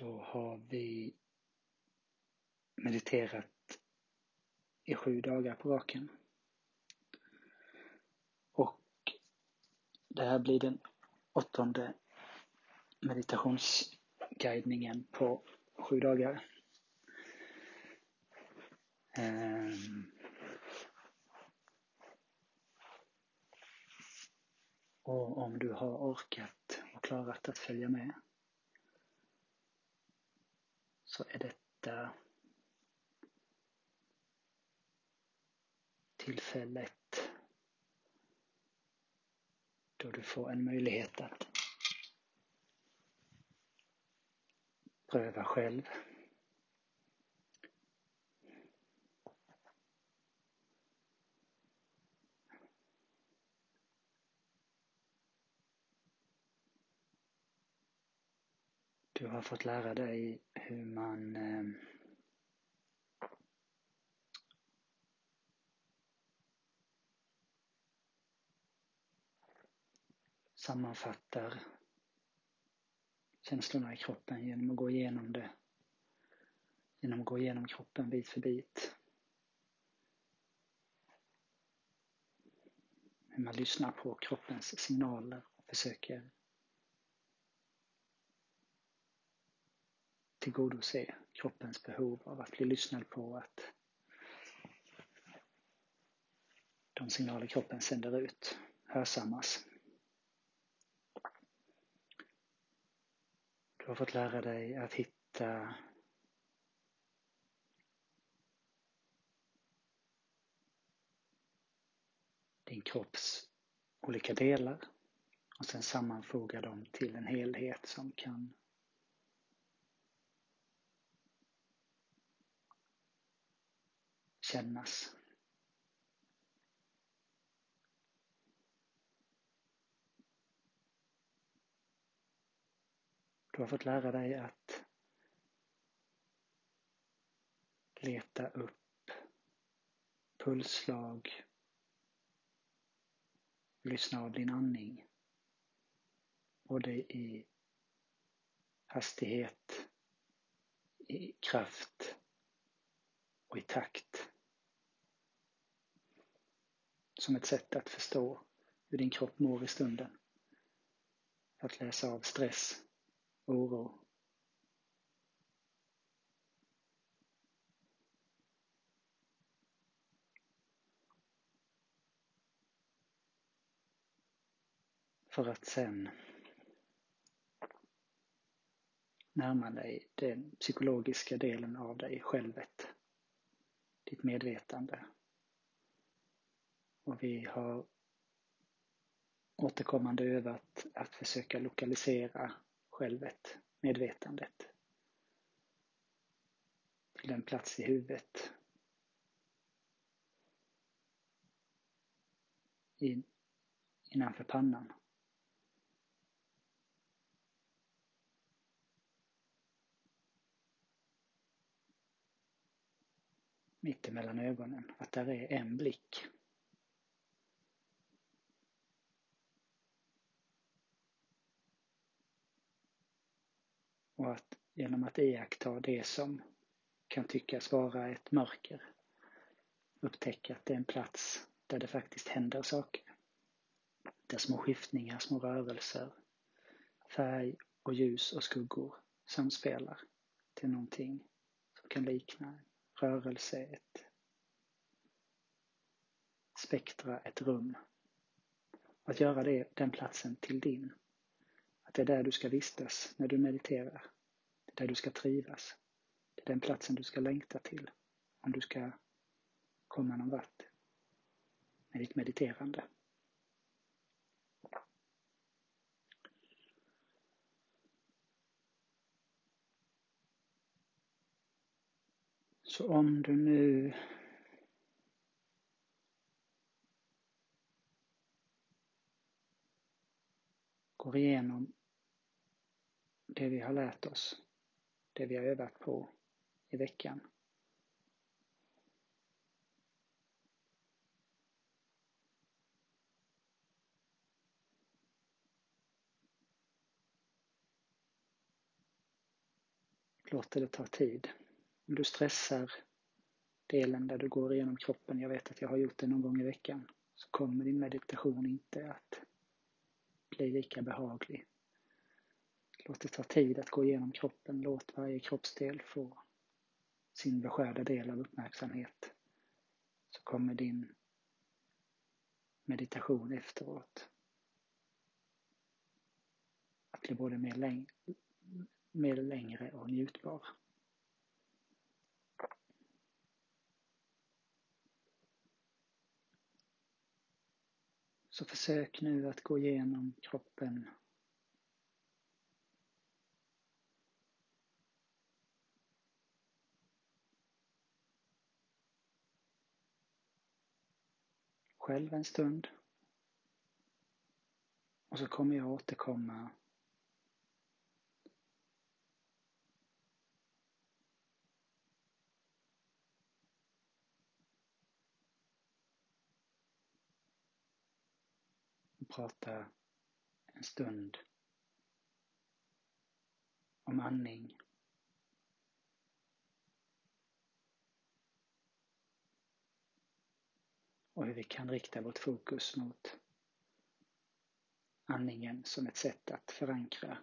Då har vi mediterat i sju dagar på raken. Och det här blir den åttonde meditationsguidningen på sju dagar. Um, och om du har orkat och klarat att följa med så är detta tillfället då du får en möjlighet att pröva själv. Du har fått lära dig hur man eh, sammanfattar känslorna i kroppen genom att gå igenom det. Genom att gå igenom kroppen bit för bit. Hur man lyssnar på kroppens signaler och försöker tillgodose kroppens behov av att bli lyssnad på, att de signaler kroppen sänder ut hörsammas. Du har fått lära dig att hitta din kropps olika delar och sen sammanfoga dem till en helhet som kan kännas. Du har fått lära dig att leta upp pulsslag, lyssna av din andning, både i hastighet, i kraft och i takt. Som ett sätt att förstå hur din kropp mår i stunden. Att läsa av stress, oro. För att sen närma dig den psykologiska delen av dig, självet. Ditt medvetande. Och vi har återkommande övat att försöka lokalisera självet, medvetandet, till en plats i huvudet. In, innanför pannan. Mitt emellan ögonen, att där är en blick. Och att genom att iaktta det som kan tyckas vara ett mörker upptäcka att det är en plats där det faktiskt händer saker. Där små skiftningar, små rörelser, färg och ljus och skuggor samspelar till någonting som kan likna rörelse, ett spektra, ett rum. Att göra det, den platsen till din. Att det är där du ska vistas när du mediterar. Det är där du ska trivas. Det är den platsen du ska längta till om du ska komma någon vart med ditt mediterande. Så om du nu går igenom det vi har lärt oss, det vi har övat på i veckan. låter det ta tid. Om du stressar delen där du går igenom kroppen, jag vet att jag har gjort det någon gång i veckan, så kommer din meditation inte att bli lika behaglig. Låt det ta tid att gå igenom kroppen, låt varje kroppsdel få sin beskärda del av uppmärksamhet. Så kommer din meditation efteråt att bli både mer, läng mer längre och njutbar. Så försök nu att gå igenom kroppen själv en stund. Och så kommer jag återkomma och prata en stund om andning. Och hur vi kan rikta vårt fokus mot andningen som ett sätt att förankra,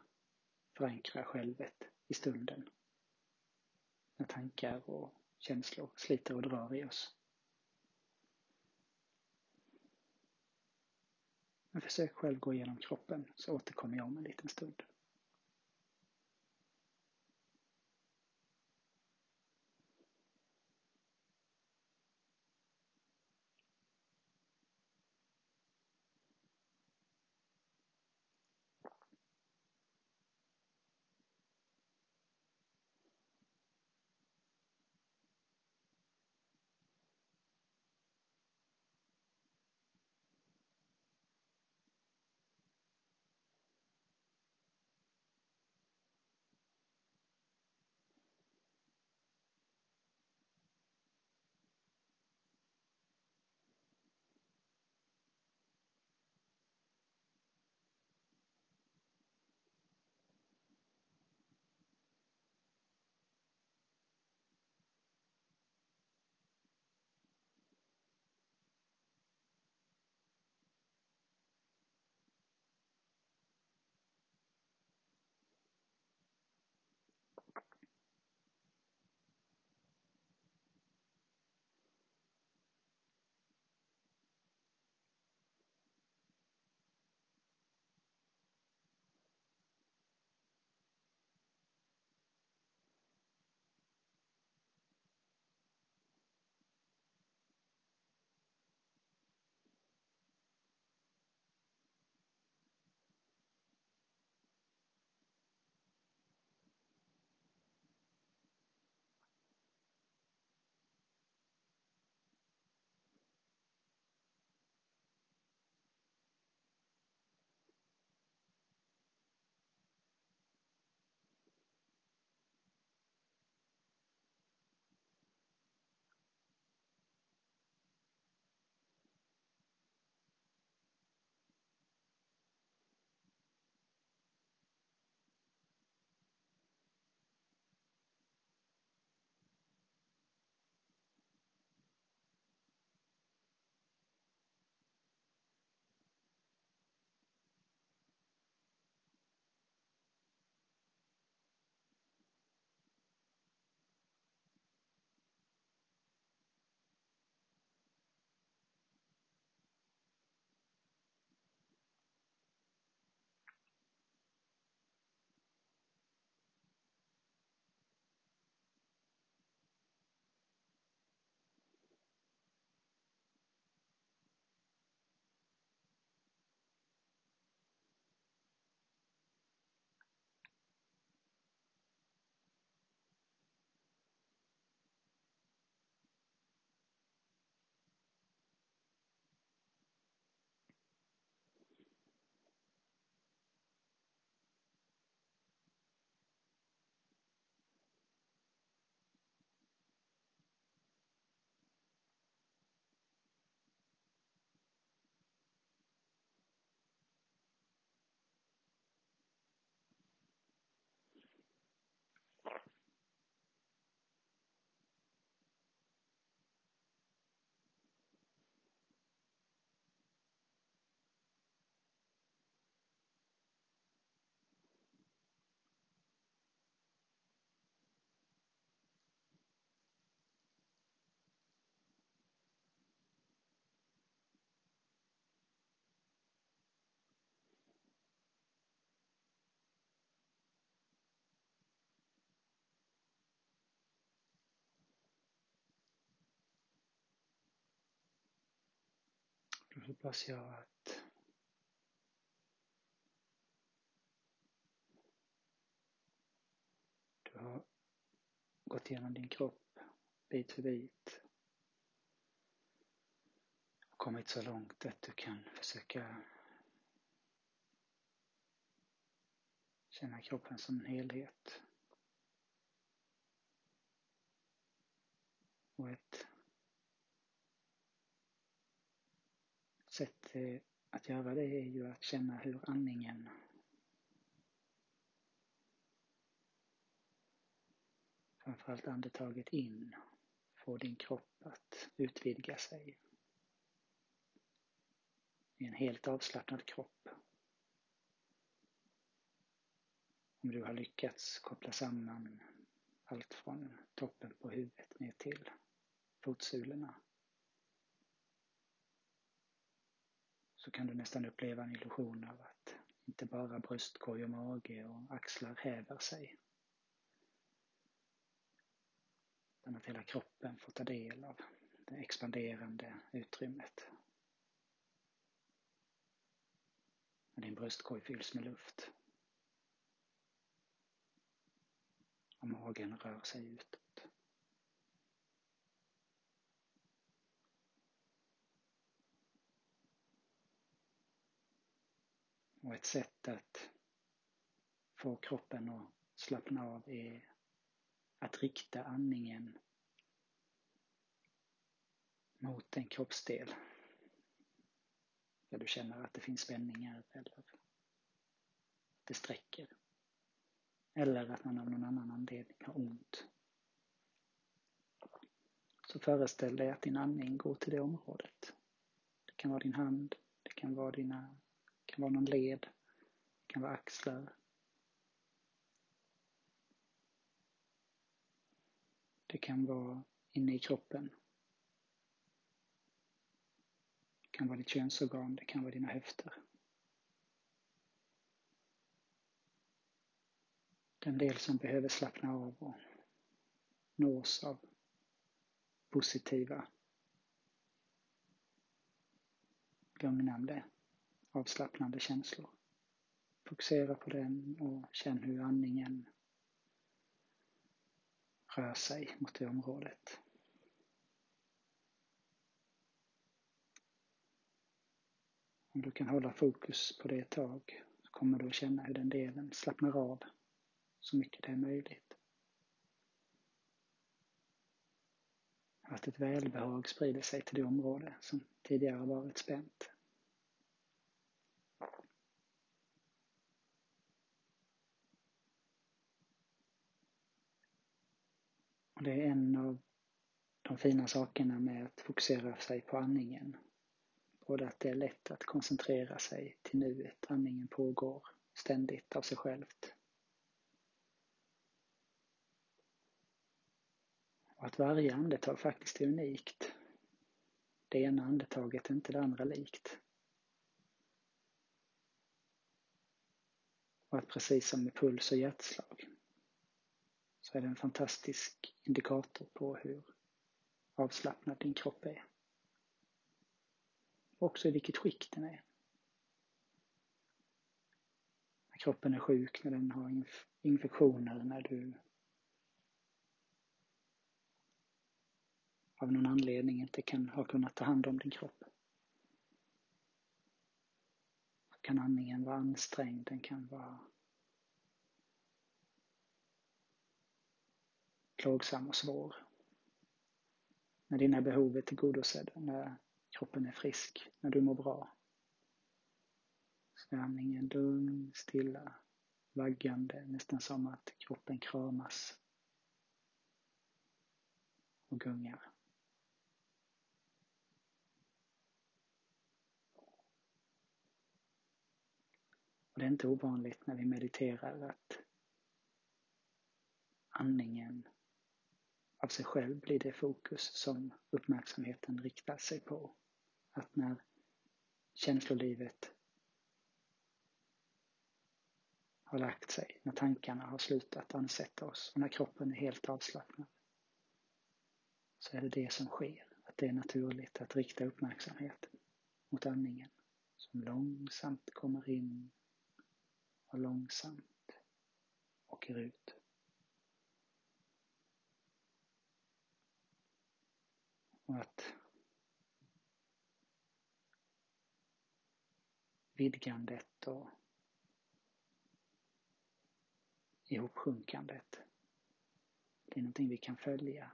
förankra självet i stunden. När tankar och känslor sliter och drar i oss. Men försök själv gå igenom kroppen så återkommer jag om en liten stund. Hoppas jag att du har gått igenom din kropp bit för bit och kommit så långt att du kan försöka känna kroppen som en helhet. Och ett sätt eh, att göra det är ju att känna hur andningen framförallt andetaget in får din kropp att utvidga sig i en helt avslappnad kropp. Om du har lyckats koppla samman allt från toppen på huvudet ner till fotsulorna så kan du nästan uppleva en illusion av att inte bara bröstkorg och mage och axlar häver sig. Utan att hela kroppen får ta del av det expanderande utrymmet. När din bröstkorg fylls med luft. Och magen rör sig utåt. Och ett sätt att få kroppen att slappna av är att rikta andningen mot en kroppsdel där du känner att det finns spänningar eller att det sträcker. Eller att man av någon annan anledning har ont. Så föreställ dig att din andning går till det området. Det kan vara din hand, det kan vara dina kan vara någon led, det kan vara axlar. Det kan vara inne i kroppen. Det kan vara ditt könsorgan, det kan vara dina höfter. Den del som behöver slappna av och nås av positiva, lugnande avslappnande känslor. Fokusera på den och känn hur andningen rör sig mot det området. Om du kan hålla fokus på det ett tag så kommer du att känna hur den delen slappnar av så mycket det är möjligt. Att ett välbehag sprider sig till det område som tidigare varit spänt. Och det är en av de fina sakerna med att fokusera sig på andningen. Både att det är lätt att koncentrera sig till nuet, andningen pågår ständigt av sig självt. Och att varje andetag faktiskt är unikt. Det ena andetaget är inte det andra likt. Och att precis som med puls och hjärtslag så är det en fantastisk indikator på hur avslappnad din kropp är. Också i vilket skick den är. När kroppen är sjuk, när den har inf infektioner, när du av någon anledning inte kan har kunnat ta hand om din kropp. Kan andningen vara ansträngd, den kan vara plågsam och svår. När dina behov är tillgodosedda, när kroppen är frisk, när du mår bra. Så är andningen lugn, stilla, vaggande, nästan som att kroppen kramas och gungar. Och det är inte ovanligt när vi mediterar att andningen av sig själv blir det fokus som uppmärksamheten riktar sig på. Att när känslolivet har lagt sig, när tankarna har slutat ansätta oss och när kroppen är helt avslappnad så är det det som sker. Att det är naturligt att rikta uppmärksamheten mot andningen som långsamt kommer in och långsamt åker ut. Att vidgandet och ihopsjunkandet, det är någonting vi kan följa.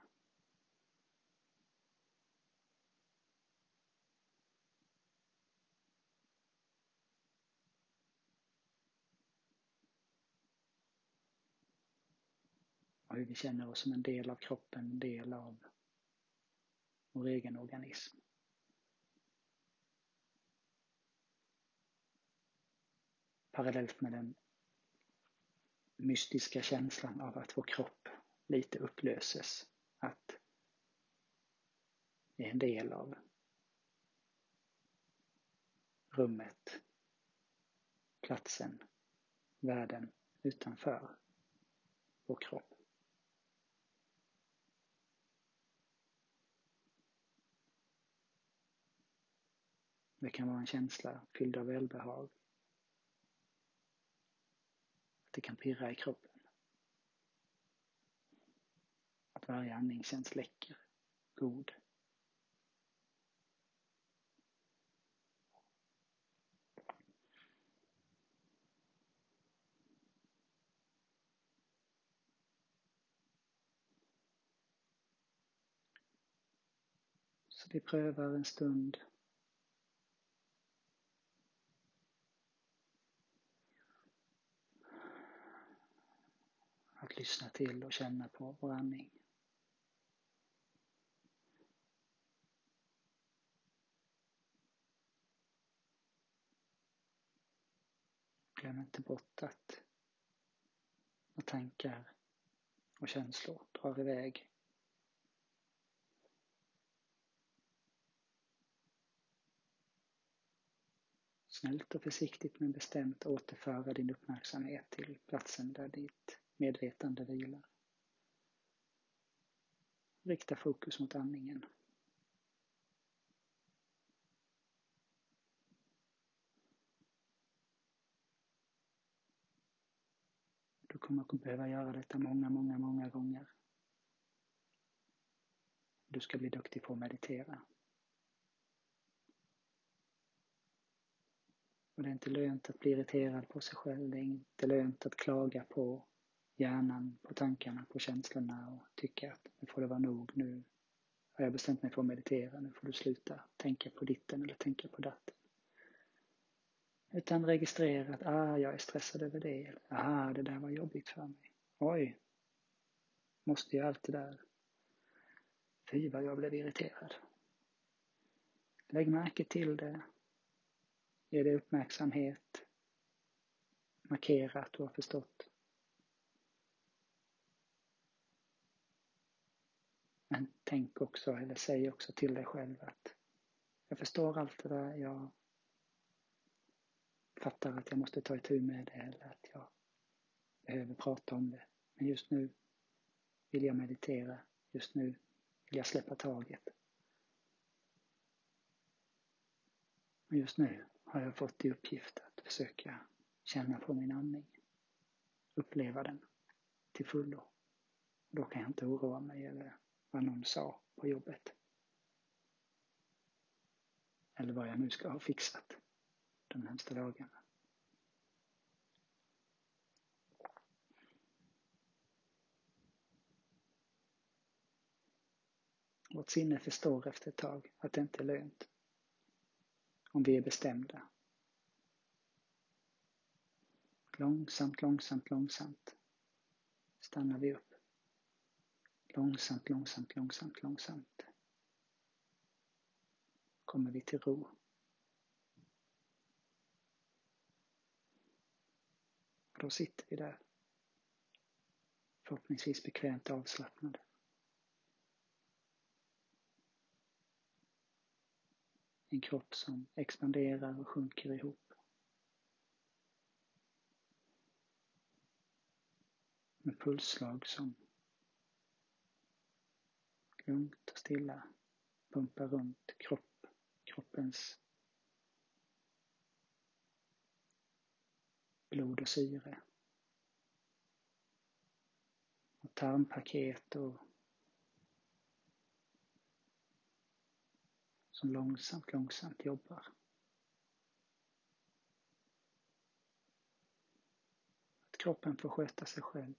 Och hur vi känner oss som en del av kroppen, en del av vår egen organism. Parallellt med den mystiska känslan av att vår kropp lite upplöses, att det är en del av rummet, platsen, världen utanför vår kropp. Det kan vara en känsla fylld av välbehag. Att det kan pirra i kroppen. Att varje andning känns läcker, god. Så vi prövar en stund att lyssna till och känna på vår andning. Glöm inte bort att när tankar och känslor drar iväg snällt och försiktigt men bestämt återföra din uppmärksamhet till platsen där ditt medvetande vilar. Rikta fokus mot andningen. Du kommer att behöva göra detta många, många, många gånger. Du ska bli duktig på att meditera. Och det är inte lönt att bli irriterad på sig själv. Det är inte lönt att klaga på hjärnan, på tankarna, på känslorna och tycka att nu får det vara nog. Nu har jag bestämt mig för att meditera. Nu får du sluta tänka på ditten eller tänka på datten. Utan registrera att ah, jag är stressad över det. Ah, det där var jobbigt för mig. Oj, måste jag allt det där? Fy vad jag blev irriterad. Lägg märke till det. Ge det uppmärksamhet. Markera att du har förstått. Men tänk också, eller säg också till dig själv att jag förstår allt det där, jag fattar att jag måste ta itu med det eller att jag behöver prata om det. Men just nu vill jag meditera, just nu vill jag släppa taget. Och just nu har jag fått i uppgift att försöka känna på min andning. Uppleva den till fullo. Då kan jag inte oroa mig eller vad någon sa på jobbet. Eller vad jag nu ska ha fixat de närmsta dagarna. Vårt sinne förstår efter ett tag att det inte är lönt. Om vi är bestämda. Långsamt, långsamt, långsamt stannar vi upp. Långsamt, långsamt, långsamt, långsamt kommer vi till ro. Och då sitter vi där. Förhoppningsvis bekvämt avslappnade. En kropp som expanderar och sjunker ihop. Med pulsslag som lugnt och stilla pumpa runt kropp, kroppens blod och syre. Och tarmpaket och som långsamt, långsamt jobbar. Att kroppen får sköta sig själv.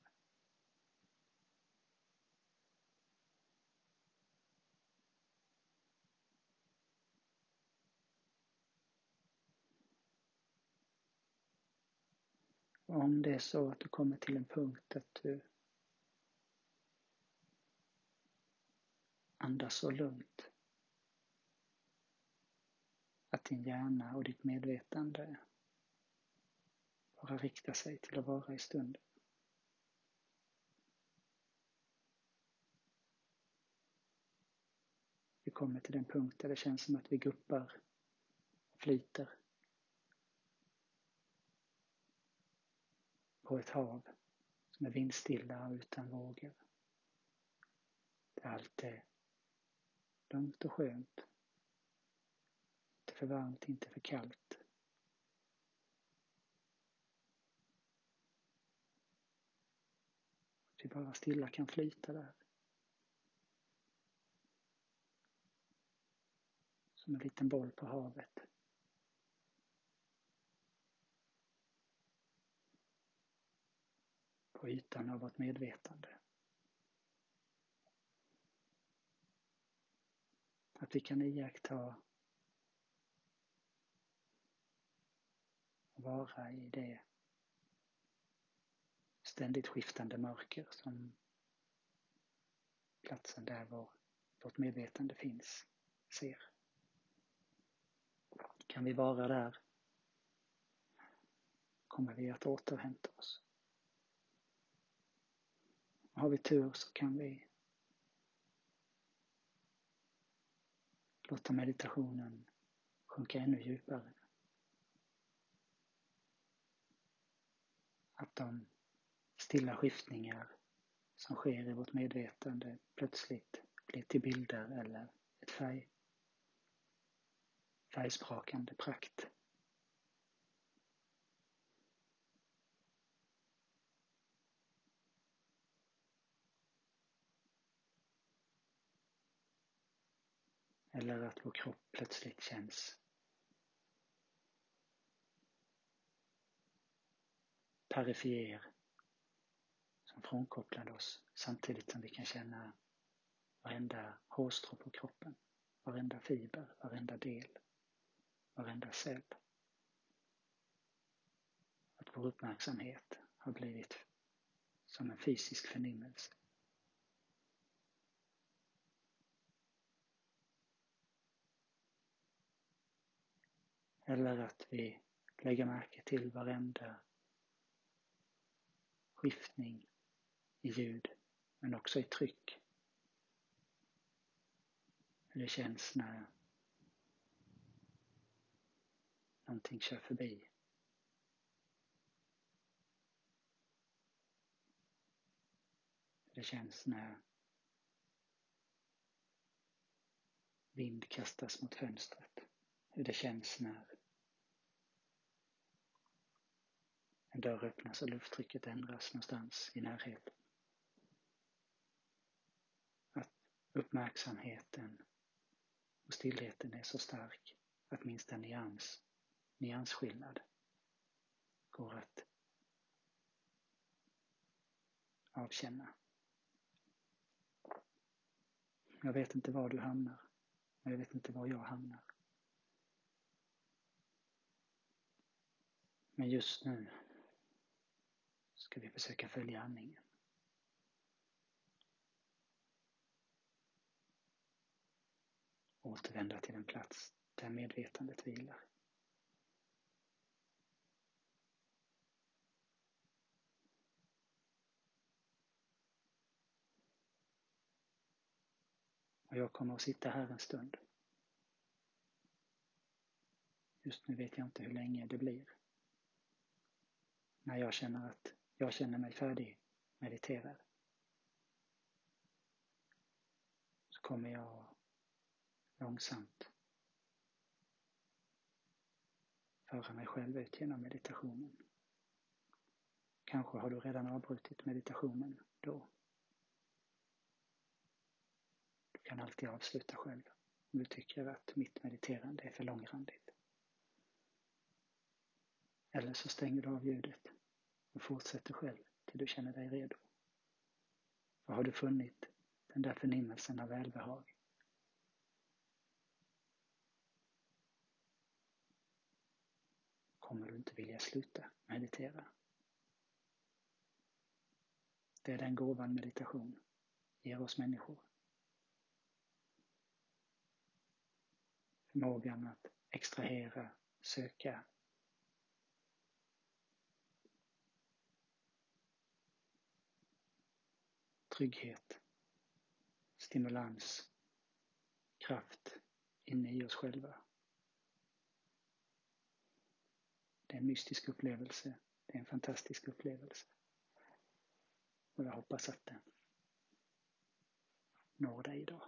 Det är så att du kommer till en punkt att du andas så lugnt att din hjärna och ditt medvetande bara riktar sig till att vara i stunden. Vi kommer till den punkt där det känns som att vi guppar och flyter på ett hav som är vindstilla och utan vågor. Där allt är lugnt och skönt. Inte för varmt, inte för kallt. Att vi bara stilla kan flyta där. Som en liten boll på havet. På ytan av vårt medvetande. Att vi kan iaktta och vara i det ständigt skiftande mörker som platsen där vår, vårt medvetande finns ser. Kan vi vara där kommer vi att återhämta oss. Har vi tur så kan vi låta meditationen sjunka ännu djupare. Att de stilla skiftningar som sker i vårt medvetande plötsligt blir till bilder eller ett färg, färgsprakande prakt. Eller att vår kropp plötsligt känns perifer som frånkopplade oss samtidigt som vi kan känna varenda hårstrå på kroppen, varenda fiber, varenda del, varenda cell. Att vår uppmärksamhet har blivit som en fysisk förnimmelse. Eller att vi lägger märke till varenda skiftning i ljud men också i tryck. Hur det känns när någonting kör förbi. Hur det känns när vind kastas mot fönstret. Hur det känns när En dörr öppnas och lufttrycket ändras någonstans i närheten. Att uppmärksamheten och stillheten är så stark att minsta nyans, nyansskillnad går att avkänna. Jag vet inte var du hamnar, men jag vet inte var jag hamnar. Men just nu ska vi försöka följa andningen. Återvända till den plats där medvetandet vilar. Och jag kommer att sitta här en stund. Just nu vet jag inte hur länge det blir. När jag känner att jag känner mig färdig mediterad. Så kommer jag långsamt föra mig själv ut genom meditationen. Kanske har du redan avbrutit meditationen då. Du kan alltid avsluta själv om du tycker att mitt mediterande är för långrandigt. Eller så stänger du av ljudet och fortsätter själv till du känner dig redo. För har du funnit den där förnimmelsen av välbehag kommer du inte vilja sluta meditera. Det är den gåvan meditation ger oss människor. Förmågan att extrahera, söka trygghet, stimulans, kraft inne i oss själva. Det är en mystisk upplevelse. Det är en fantastisk upplevelse. Och jag hoppas att den når dig idag.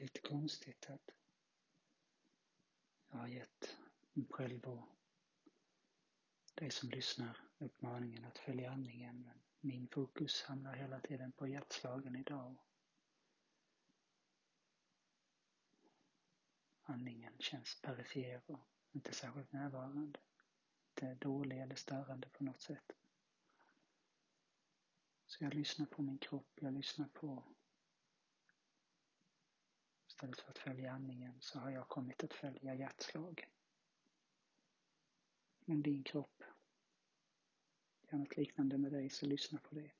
Lite konstigt att jag har gett mig själv och dig som lyssnar uppmaningen att följa andningen. Men min fokus hamnar hela tiden på hjärtslagen idag. Andningen känns perifer och inte särskilt närvarande. Inte dålig eller störande på något sätt. Så jag lyssnar på min kropp, jag lyssnar på Istället för att följa andningen så har jag kommit att följa hjärtslagen. Om din kropp gör något liknande med dig så lyssna på det.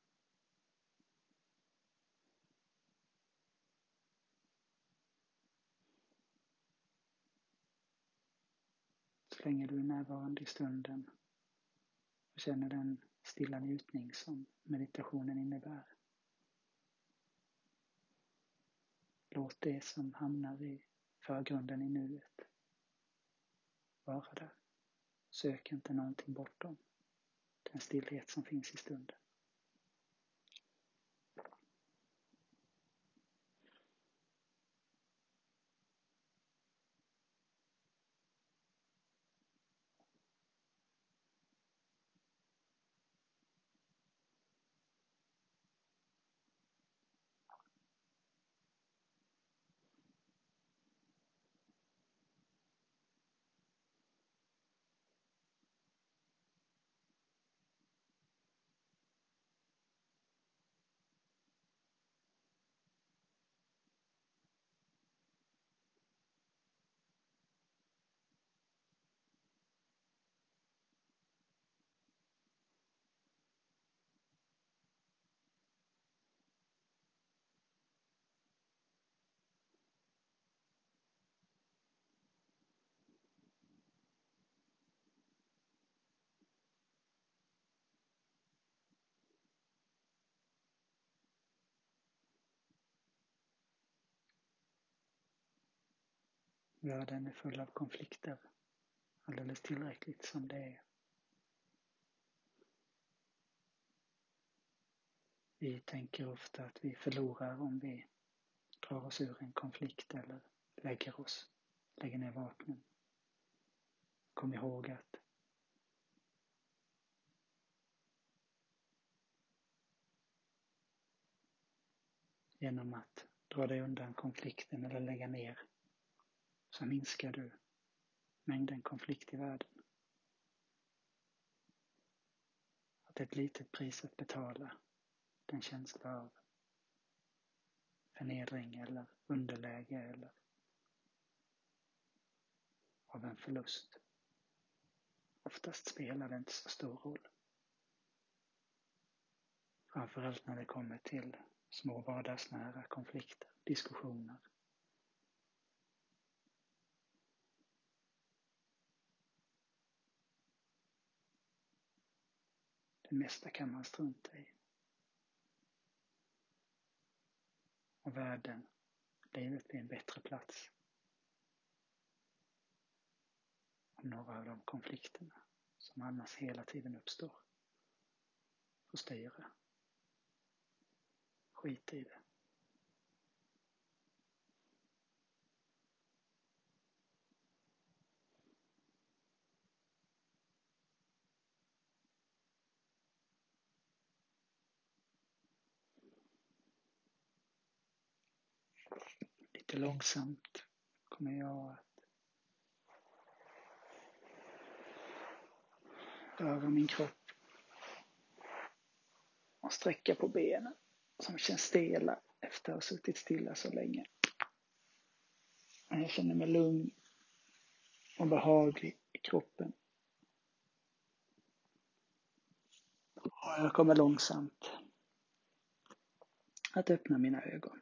Så länge du är närvarande i stunden och känner den stilla njutning som meditationen innebär. Låt det som hamnar i förgrunden i nuet vara där. Sök inte någonting bortom den stillhet som finns i stunden. Världen är full av konflikter. Alldeles tillräckligt som det är. Vi tänker ofta att vi förlorar om vi drar oss ur en konflikt eller lägger oss, lägger ner vapnen. Kom ihåg att genom att dra dig undan konflikten eller lägga ner så minskar du mängden konflikt i världen. Att det är ett litet pris att betala den känsla av förnedring eller underläge eller av en förlust. Oftast spelar det inte så stor roll. Framförallt när det kommer till små vardagsnära konflikter, diskussioner, Det mesta kan man strunta i. Och världen, livet blir en bättre plats. Om några av de konflikterna som annars hela tiden uppstår får styra. Skit i det. Lite långsamt kommer jag att röra min kropp och sträcka på benen som känns stela efter att ha suttit stilla så länge. Jag känner mig lugn och behaglig i kroppen. Och jag kommer långsamt att öppna mina ögon.